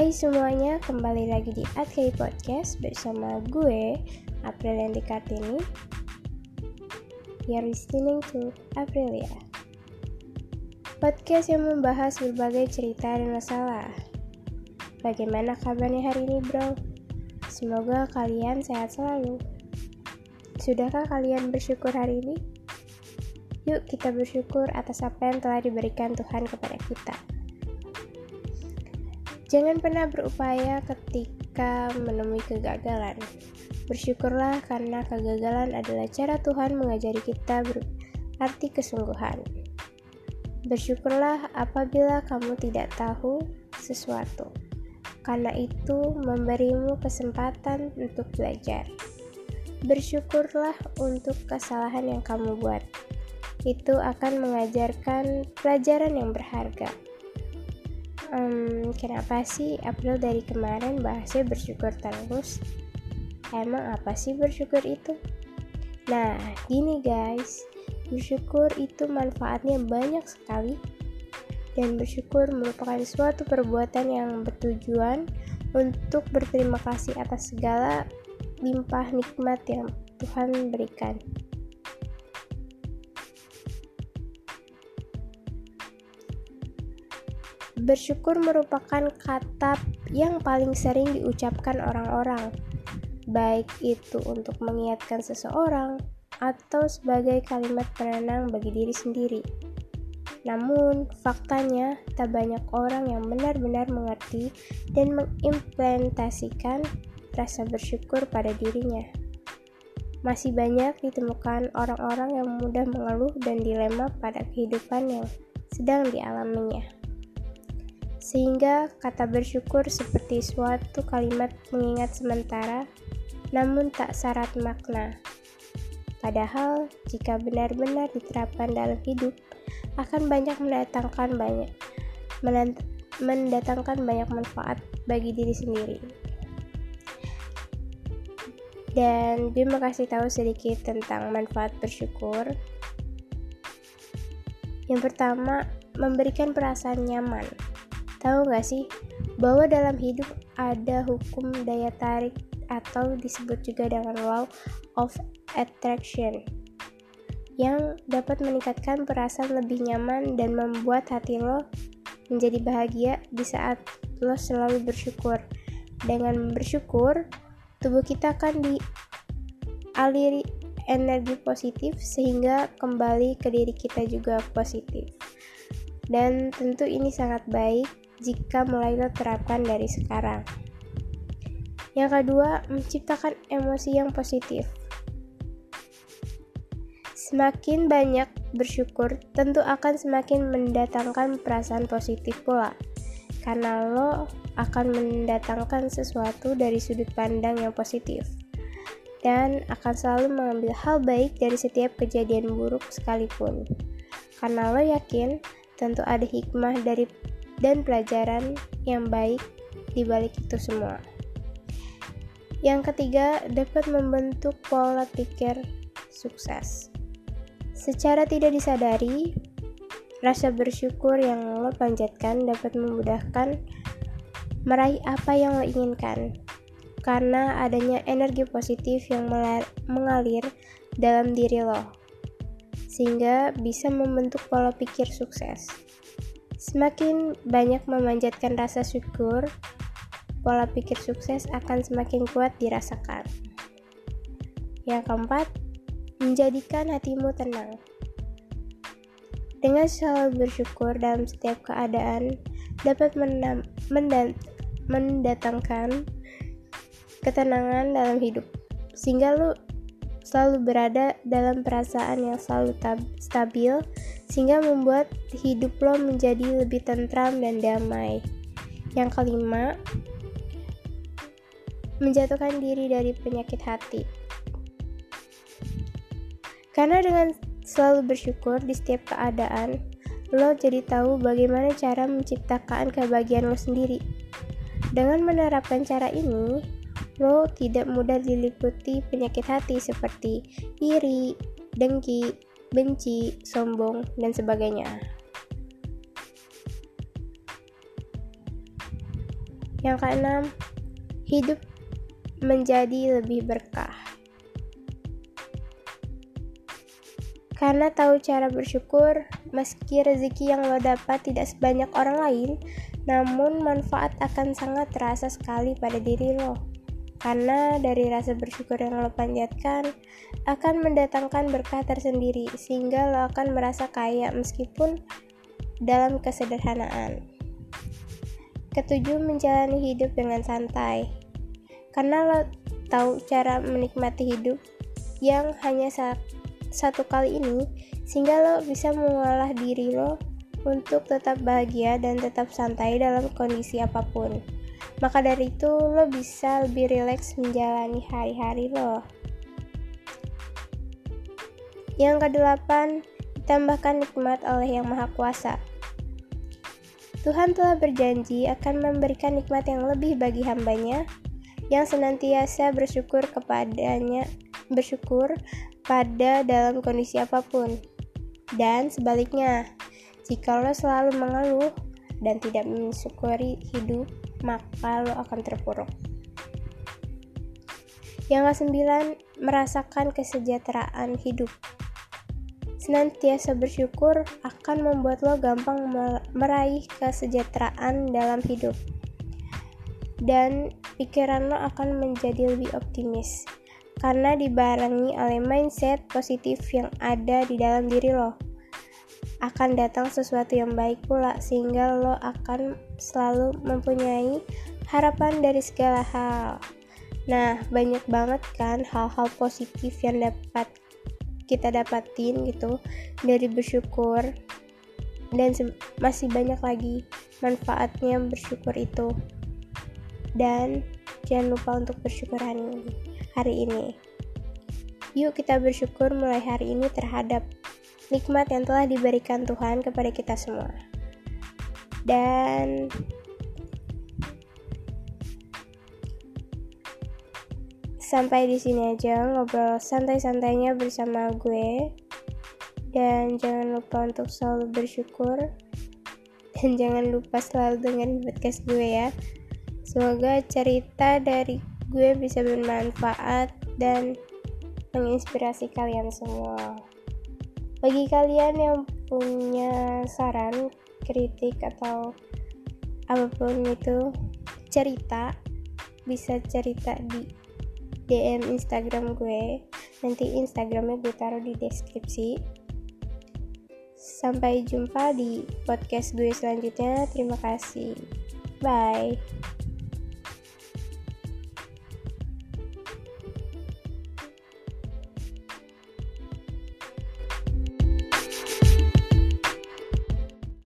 Hai semuanya, kembali lagi di Adkei Podcast bersama gue, Aprilianti Kartini. You're listening to Aprilia. Podcast yang membahas berbagai cerita dan masalah. Bagaimana kabarnya hari ini bro? Semoga kalian sehat selalu. Sudahkah kalian bersyukur hari ini? Yuk kita bersyukur atas apa yang telah diberikan Tuhan kepada kita. Jangan pernah berupaya ketika menemui kegagalan. Bersyukurlah karena kegagalan adalah cara Tuhan mengajari kita berarti kesungguhan. Bersyukurlah apabila kamu tidak tahu sesuatu, karena itu memberimu kesempatan untuk belajar. Bersyukurlah untuk kesalahan yang kamu buat, itu akan mengajarkan pelajaran yang berharga um, kenapa sih April dari kemarin bahasnya bersyukur terus? Emang apa sih bersyukur itu? Nah, gini guys, bersyukur itu manfaatnya banyak sekali dan bersyukur merupakan suatu perbuatan yang bertujuan untuk berterima kasih atas segala limpah nikmat yang Tuhan berikan. Bersyukur merupakan kata yang paling sering diucapkan orang-orang, baik itu untuk mengingatkan seseorang atau sebagai kalimat penenang bagi diri sendiri. Namun, faktanya tak banyak orang yang benar-benar mengerti dan mengimplementasikan rasa bersyukur pada dirinya. Masih banyak ditemukan orang-orang yang mudah mengeluh dan dilema pada kehidupan yang sedang dialaminya sehingga kata bersyukur seperti suatu kalimat mengingat sementara, namun tak syarat makna. Padahal, jika benar-benar diterapkan dalam hidup, akan banyak mendatangkan banyak mendatangkan banyak manfaat bagi diri sendiri. Dan mau kasih tahu sedikit tentang manfaat bersyukur. Yang pertama, memberikan perasaan nyaman. Tahu gak sih bahwa dalam hidup ada hukum daya tarik atau disebut juga dengan law of attraction yang dapat meningkatkan perasaan lebih nyaman dan membuat hati lo menjadi bahagia di saat lo selalu bersyukur. Dengan bersyukur, tubuh kita akan dialiri energi positif sehingga kembali ke diri kita juga positif. Dan tentu ini sangat baik jika mulai lo terapkan dari sekarang. Yang kedua, menciptakan emosi yang positif. Semakin banyak bersyukur, tentu akan semakin mendatangkan perasaan positif pula. Karena lo akan mendatangkan sesuatu dari sudut pandang yang positif dan akan selalu mengambil hal baik dari setiap kejadian buruk sekalipun. Karena lo yakin tentu ada hikmah dari dan pelajaran yang baik di balik itu semua. Yang ketiga, dapat membentuk pola pikir sukses. Secara tidak disadari, rasa bersyukur yang lo panjatkan dapat memudahkan meraih apa yang lo inginkan karena adanya energi positif yang mengalir dalam diri lo sehingga bisa membentuk pola pikir sukses. Semakin banyak memanjatkan rasa syukur, pola pikir sukses akan semakin kuat dirasakan. Yang keempat, menjadikan hatimu tenang. Dengan selalu bersyukur dalam setiap keadaan dapat mendatangkan ketenangan dalam hidup, sehingga lu selalu berada dalam perasaan yang selalu stabil sehingga membuat hidup lo menjadi lebih tentram dan damai. Yang kelima, menjatuhkan diri dari penyakit hati. Karena dengan selalu bersyukur di setiap keadaan, lo jadi tahu bagaimana cara menciptakan kebahagiaan lo sendiri. Dengan menerapkan cara ini, lo tidak mudah diliputi penyakit hati seperti iri, dengki, benci, sombong, dan sebagainya. Yang keenam, hidup menjadi lebih berkah. Karena tahu cara bersyukur, meski rezeki yang lo dapat tidak sebanyak orang lain, namun manfaat akan sangat terasa sekali pada diri lo. Karena dari rasa bersyukur yang lo panjatkan akan mendatangkan berkah tersendiri, sehingga lo akan merasa kaya meskipun dalam kesederhanaan. Ketujuh, menjalani hidup dengan santai. Karena lo tahu cara menikmati hidup yang hanya satu kali ini, sehingga lo bisa mengolah diri lo untuk tetap bahagia dan tetap santai dalam kondisi apa pun. Maka dari itu, lo bisa lebih rileks menjalani hari-hari lo. Yang kedelapan, ditambahkan nikmat oleh Yang Maha Kuasa. Tuhan telah berjanji akan memberikan nikmat yang lebih bagi hambanya yang senantiasa bersyukur kepadanya, bersyukur pada dalam kondisi apa pun. Dan sebaliknya, jika lo selalu mengeluh dan tidak mensyukuri hidup, maka lo akan terpuruk. Yang kesembilan, merasakan kesejahteraan hidup. Senantiasa bersyukur akan membuat lo gampang meraih kesejahteraan dalam hidup. Dan pikiran lo akan menjadi lebih optimis karena dibarengi oleh mindset positif yang ada di dalam diri lo. Akan datang sesuatu yang baik pula sehingga lo akan selalu mempunyai harapan dari segala hal. Nah, banyak banget kan hal-hal positif yang dapat kita dapatin gitu dari bersyukur dan masih banyak lagi manfaatnya bersyukur itu. Dan jangan lupa untuk bersyukur hari ini. Yuk kita bersyukur mulai hari ini terhadap nikmat yang telah diberikan Tuhan kepada kita semua. Dan sampai di sini aja ngobrol santai-santainya bersama gue. Dan jangan lupa untuk selalu bersyukur. Dan jangan lupa selalu dengerin podcast gue ya. Semoga cerita dari gue bisa bermanfaat dan menginspirasi kalian semua bagi kalian yang punya saran kritik atau apa pun itu cerita bisa cerita di DM Instagram gue. Nanti Instagramnya gue taruh di deskripsi. Sampai jumpa di podcast gue selanjutnya. Terima kasih. Bye